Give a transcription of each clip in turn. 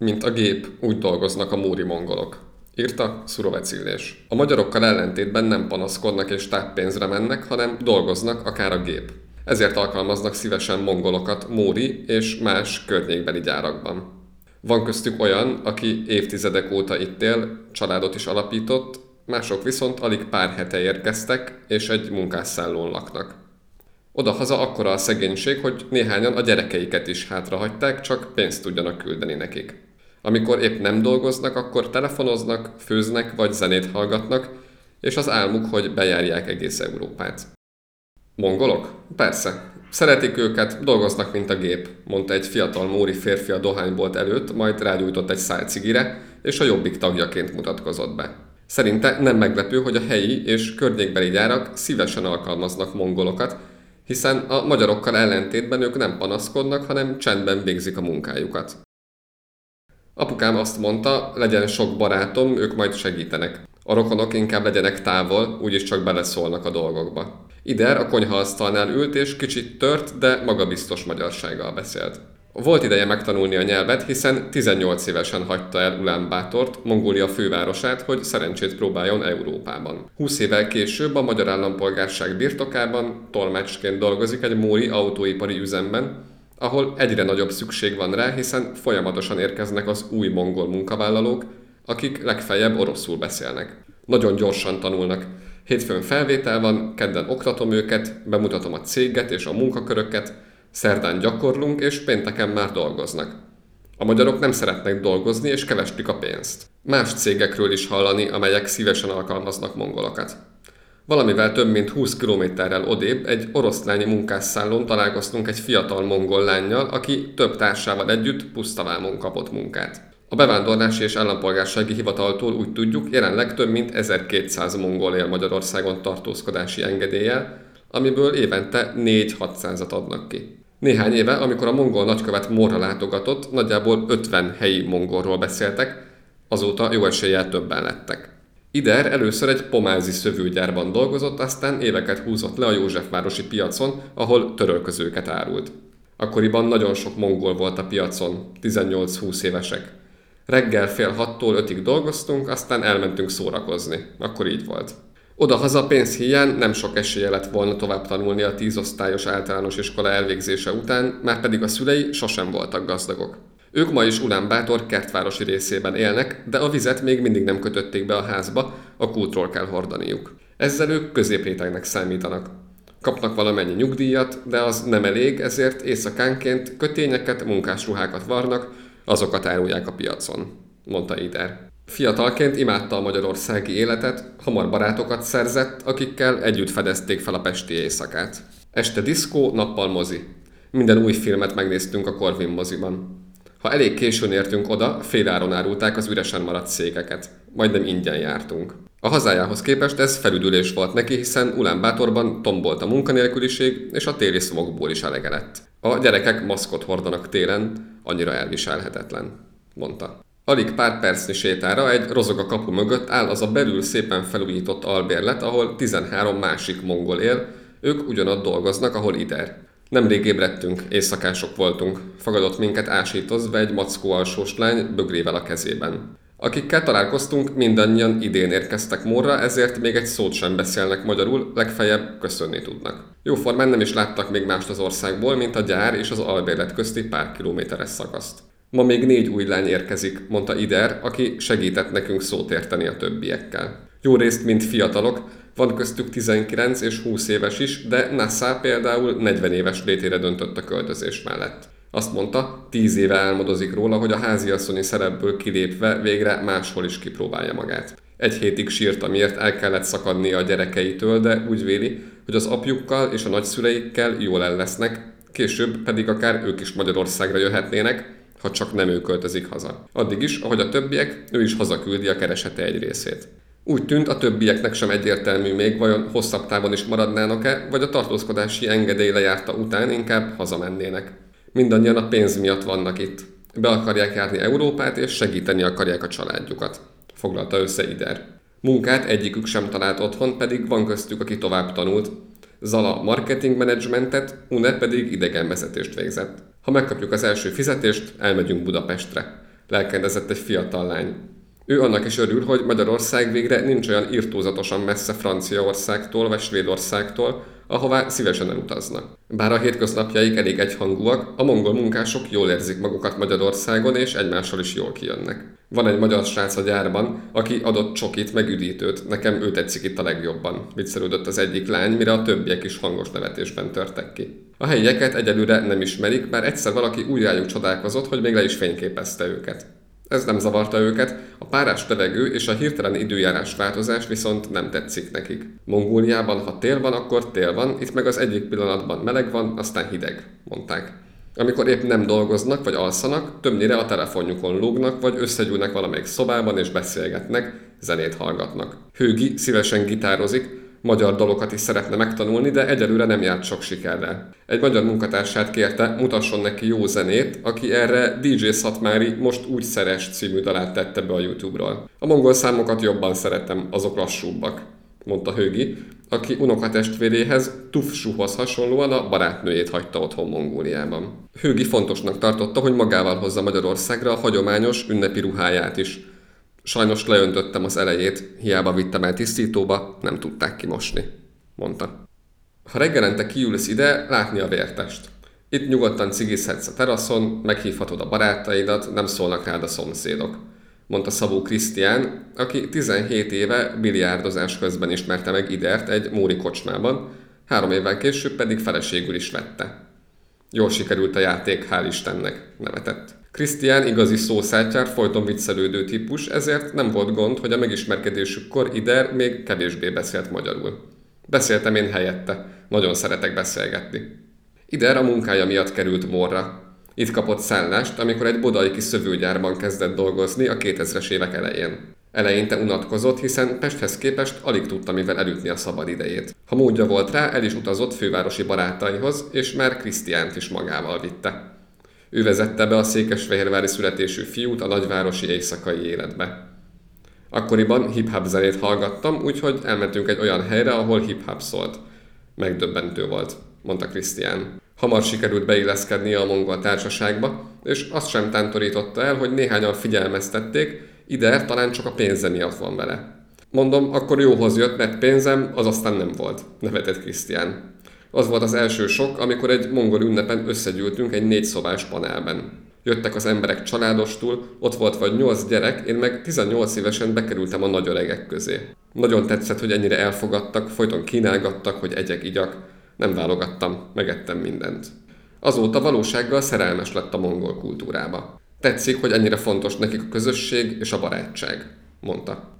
Mint a gép, úgy dolgoznak a múri mongolok. Írta Szurovec Illés. A magyarokkal ellentétben nem panaszkodnak és táppénzre mennek, hanem dolgoznak, akár a gép. Ezért alkalmaznak szívesen mongolokat Móri és más környékbeli gyárakban. Van köztük olyan, aki évtizedek óta itt él, családot is alapított, mások viszont alig pár hete érkeztek, és egy munkásszállón laknak. Oda-haza akkora a szegénység, hogy néhányan a gyerekeiket is hátrahagyták, csak pénzt tudjanak küldeni nekik. Amikor épp nem dolgoznak, akkor telefonoznak, főznek vagy zenét hallgatnak, és az álmuk, hogy bejárják egész Európát. Mongolok? Persze. Szeretik őket, dolgoznak, mint a gép, mondta egy fiatal móri férfi a dohánybolt előtt, majd rágyújtott egy szál cigire, és a jobbik tagjaként mutatkozott be. Szerinte nem meglepő, hogy a helyi és környékbeli gyárak szívesen alkalmaznak mongolokat, hiszen a magyarokkal ellentétben ők nem panaszkodnak, hanem csendben végzik a munkájukat. Apukám azt mondta, legyen sok barátom, ők majd segítenek. A rokonok inkább legyenek távol, úgyis csak beleszólnak a dolgokba. Ider a konyhaasztalnál ült és kicsit tört, de magabiztos magyarsággal beszélt. Volt ideje megtanulni a nyelvet, hiszen 18 évesen hagyta el Ulán Bátort, Mongólia fővárosát, hogy szerencsét próbáljon Európában. 20 évvel később a magyar állampolgárság birtokában tolmácsként dolgozik egy móri autóipari üzemben, ahol egyre nagyobb szükség van rá, hiszen folyamatosan érkeznek az új mongol munkavállalók, akik legfeljebb oroszul beszélnek. Nagyon gyorsan tanulnak. Hétfőn felvétel van, kedden oktatom őket, bemutatom a céget és a munkaköröket, szerdán gyakorlunk, és pénteken már dolgoznak. A magyarok nem szeretnek dolgozni, és kevestik a pénzt. Más cégekről is hallani, amelyek szívesen alkalmaznak mongolokat. Valamivel több mint 20 kilométerrel odébb egy oroszlányi munkásszállón találkoztunk egy fiatal mongol lányjal, aki több társával együtt pusztavámon kapott munkát. A bevándorlási és állampolgársági hivataltól úgy tudjuk, jelenleg több mint 1200 mongol él Magyarországon tartózkodási engedéllyel, amiből évente 4-600-at adnak ki. Néhány éve, amikor a mongol nagykövet Morra látogatott, nagyjából 50 helyi mongolról beszéltek, azóta jó eséllyel többen lettek. Ider először egy pomázi szövőgyárban dolgozott, aztán éveket húzott le a Józsefvárosi piacon, ahol törölközőket árult. Akkoriban nagyon sok mongol volt a piacon, 18-20 évesek. Reggel fél hattól ötig dolgoztunk, aztán elmentünk szórakozni. Akkor így volt. Oda-haza pénzhiány nem sok esélye lett volna tovább tanulni a tízosztályos általános iskola elvégzése után, már pedig a szülei sosem voltak gazdagok. Ők ma is Bátor kertvárosi részében élnek, de a vizet még mindig nem kötötték be a házba, a kútról kell hordaniuk. Ezzel ők középrétegnek számítanak. Kapnak valamennyi nyugdíjat, de az nem elég, ezért éjszakánként kötényeket, munkásruhákat varnak, azokat árulják a piacon, mondta Ider. Fiatalként imádta a magyarországi életet, hamar barátokat szerzett, akikkel együtt fedezték fel a pesti éjszakát. Este diszkó, nappal mozi. Minden új filmet megnéztünk a Corvin moziban. Ha elég későn értünk oda, féláron árulták az üresen maradt székeket. Majdnem ingyen jártunk. A hazájához képest ez felüdülés volt neki, hiszen Bátorban tombolt a munkanélküliség, és a téli szomokból is elege lett. A gyerekek maszkot hordanak télen, annyira elviselhetetlen, mondta. Alig pár percnyi sétára egy rozog a kapu mögött áll az a belül szépen felújított albérlet, ahol 13 másik mongol él, ők ugyanott dolgoznak, ahol Ider. Nemrég ébredtünk, éjszakások voltunk. Fogadott minket ásítozva egy mackó alsós lány bögrével a kezében. Akikkel találkoztunk, mindannyian idén érkeztek Morra, ezért még egy szót sem beszélnek magyarul, legfeljebb köszönni tudnak. Jóformán nem is láttak még mást az országból, mint a gyár és az albérlet közti pár kilométeres szakaszt. Ma még négy új lány érkezik, mondta Ider, aki segített nekünk szót érteni a többiekkel. Jó részt, mint fiatalok, van köztük 19 és 20 éves is, de Nassá például 40 éves létére döntött a költözés mellett. Azt mondta, 10 éve álmodozik róla, hogy a háziasszonyi szerepből kilépve végre máshol is kipróbálja magát. Egy hétig sírt, amiért el kellett szakadnia a gyerekeitől, de úgy véli, hogy az apjukkal és a nagyszüleikkel jól el lesznek, később pedig akár ők is Magyarországra jöhetnének, ha csak nem ő költözik haza. Addig is, ahogy a többiek, ő is hazaküldi a keresete egy részét. Úgy tűnt, a többieknek sem egyértelmű még, vajon hosszabb távon is maradnának-e, vagy a tartózkodási engedély lejárta után inkább hazamennének. Mindannyian a pénz miatt vannak itt. Be akarják járni Európát, és segíteni akarják a családjukat. Foglalta össze Ider. Munkát egyikük sem talált otthon, pedig van köztük, aki tovább tanult. Zala marketing managementet, Une pedig idegenvezetést végzett. Ha megkapjuk az első fizetést, elmegyünk Budapestre. Lelkedezett egy fiatal lány. Ő annak is örül, hogy Magyarország végre nincs olyan irtózatosan messze Franciaországtól vagy Svédországtól, ahová szívesen elutaznak. Bár a hétköznapjaik elég egyhangúak, a mongol munkások jól érzik magukat Magyarországon, és egymással is jól kijönnek. Van egy magyar srác a gyárban, aki adott csokit meg üdítőt, nekem ő tetszik itt a legjobban, viccelődött az egyik lány, mire a többiek is hangos nevetésben törtek ki. A helyieket egyelőre nem ismerik, bár egyszer valaki úgy rájuk csodálkozott, hogy még le is fényképezte őket. Ez nem zavarta őket, a párás levegő és a hirtelen időjárás változás viszont nem tetszik nekik. Mongóliában, ha tél van, akkor tél van, itt meg az egyik pillanatban meleg van, aztán hideg, mondták. Amikor épp nem dolgoznak vagy alszanak, többnyire a telefonjukon lógnak, vagy összegyűlnek valamelyik szobában és beszélgetnek, zenét hallgatnak. Hőgi szívesen gitározik, magyar dalokat is szeretne megtanulni, de egyelőre nem járt sok sikerrel. Egy magyar munkatársát kérte, mutasson neki jó zenét, aki erre DJ Szatmári most úgy szeres című dalát tette be a YouTube-ról. A mongol számokat jobban szeretem, azok lassúbbak, mondta Högi, aki unokatestvéréhez Tufsuhoz hasonlóan a barátnőjét hagyta otthon Mongóliában. Högi fontosnak tartotta, hogy magával hozza Magyarországra a hagyományos ünnepi ruháját is, Sajnos leöntöttem az elejét, hiába vittem el tisztítóba, nem tudták kimosni, mondta. Ha reggelente kiülsz ide, látni a vértest. Itt nyugodtan cigizhetsz a teraszon, meghívhatod a barátaidat, nem szólnak rád a szomszédok, mondta Szabó Krisztián, aki 17 éve biliárdozás közben ismerte meg Idert egy Móri kocsmában, három évvel később pedig feleségül is vette. Jól sikerült a játék, hál' Istennek, nevetett. Krisztián igazi szószátjár, folyton viccelődő típus, ezért nem volt gond, hogy a megismerkedésükkor Ider még kevésbé beszélt magyarul. Beszéltem én helyette. Nagyon szeretek beszélgetni. Ider a munkája miatt került Morra. Itt kapott szállást, amikor egy bodai kis szövőgyárban kezdett dolgozni a 2000-es évek elején. Eleinte unatkozott, hiszen Pesthez képest alig tudta mivel elütni a szabad idejét. Ha módja volt rá, el is utazott fővárosi barátaihoz, és már Krisztiánt is magával vitte. Ő vezette be a székesfehérvári születésű fiút a nagyvárosi éjszakai életbe. Akkoriban hip-hop zenét hallgattam, úgyhogy elmentünk egy olyan helyre, ahol hip-hop szólt. Megdöbbentő volt, mondta Krisztián. Hamar sikerült beilleszkedni a mongol társaságba, és azt sem tántorította el, hogy néhányan figyelmeztették, ide talán csak a pénze miatt van vele. Mondom, akkor jóhoz jött, mert pénzem az aztán nem volt, nevetett Krisztián. Az volt az első sok, amikor egy mongol ünnepen összegyűltünk egy négy szobás panelben. Jöttek az emberek családostul, ott volt vagy nyolc gyerek, én meg 18 évesen bekerültem a nagy öregek közé. Nagyon tetszett, hogy ennyire elfogadtak, folyton kínálgattak, hogy egyek igyak. Nem válogattam, megettem mindent. Azóta valósággal szerelmes lett a mongol kultúrába. Tetszik, hogy ennyire fontos nekik a közösség és a barátság, mondta.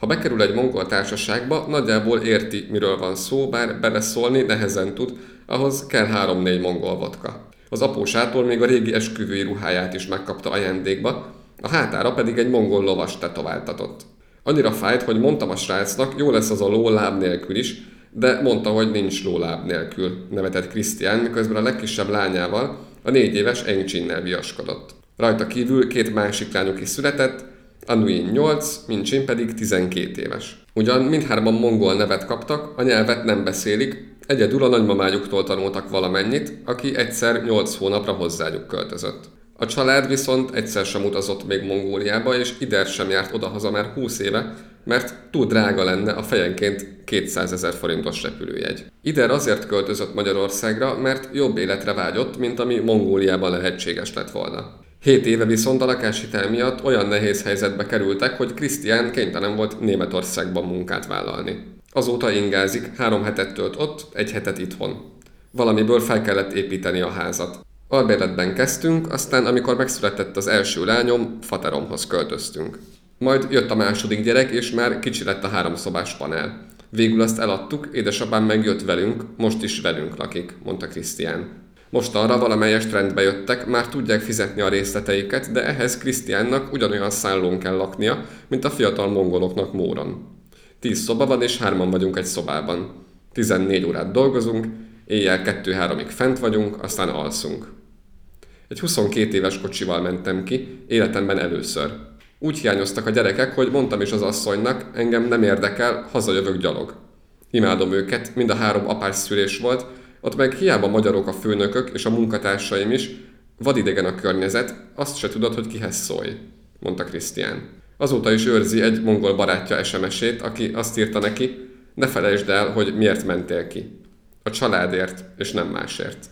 Ha bekerül egy mongol társaságba, nagyjából érti, miről van szó, bár beleszólni nehezen tud, ahhoz kell három-négy mongol vodka. Az apósától még a régi esküvői ruháját is megkapta ajándékba, a hátára pedig egy mongol lovas tetováltatott. Annyira fájt, hogy mondtam a srácnak, jó lesz az a ló láb nélkül is, de mondta, hogy nincs ló láb nélkül, nevetett Krisztián, miközben a legkisebb lányával, a négy éves Engcsinnel viaskodott. Rajta kívül két másik lányuk is született, Anuin 8, Mincsin pedig 12 éves. Ugyan mindhárman mongol nevet kaptak, a nyelvet nem beszélik, egyedül a nagymamájuktól tanultak valamennyit, aki egyszer 8 hónapra hozzájuk költözött. A család viszont egyszer sem utazott még Mongóliába, és Ider sem járt odahaza már 20 éve, mert túl drága lenne a fejenként 200 ezer forintos repülőjegy. Ider azért költözött Magyarországra, mert jobb életre vágyott, mint ami Mongóliában lehetséges lett volna. Hét éve viszont a lakáshitel miatt olyan nehéz helyzetbe kerültek, hogy Krisztián kénytelen volt Németországban munkát vállalni. Azóta ingázik, három hetet tölt ott, egy hetet itthon. Valamiből fel kellett építeni a házat. Albérletben kezdtünk, aztán amikor megszületett az első lányom, fateromhoz költöztünk. Majd jött a második gyerek, és már kicsi lett a háromszobás panel. Végül azt eladtuk, édesapám megjött velünk, most is velünk lakik, mondta Krisztián. Most arra valamelyest rendbe jöttek, már tudják fizetni a részleteiket, de ehhez Krisztiánnak ugyanolyan szállón kell laknia, mint a fiatal mongoloknak Móron. Tíz szoba van, és hárman vagyunk egy szobában. 14 órát dolgozunk, éjjel 2-3-ig fent vagyunk, aztán alszunk. Egy 22 éves kocsival mentem ki, életemben először. Úgy hiányoztak a gyerekek, hogy mondtam is az asszonynak, engem nem érdekel, hazajövök gyalog. Imádom őket, mind a három apás szülés volt, ott meg hiába magyarok a főnökök és a munkatársaim is, Vadidegen a környezet, azt se tudod, hogy kihez szólj, mondta Krisztián. Azóta is őrzi egy mongol barátja SMS-ét, aki azt írta neki, ne felejtsd el, hogy miért mentél ki. A családért, és nem másért.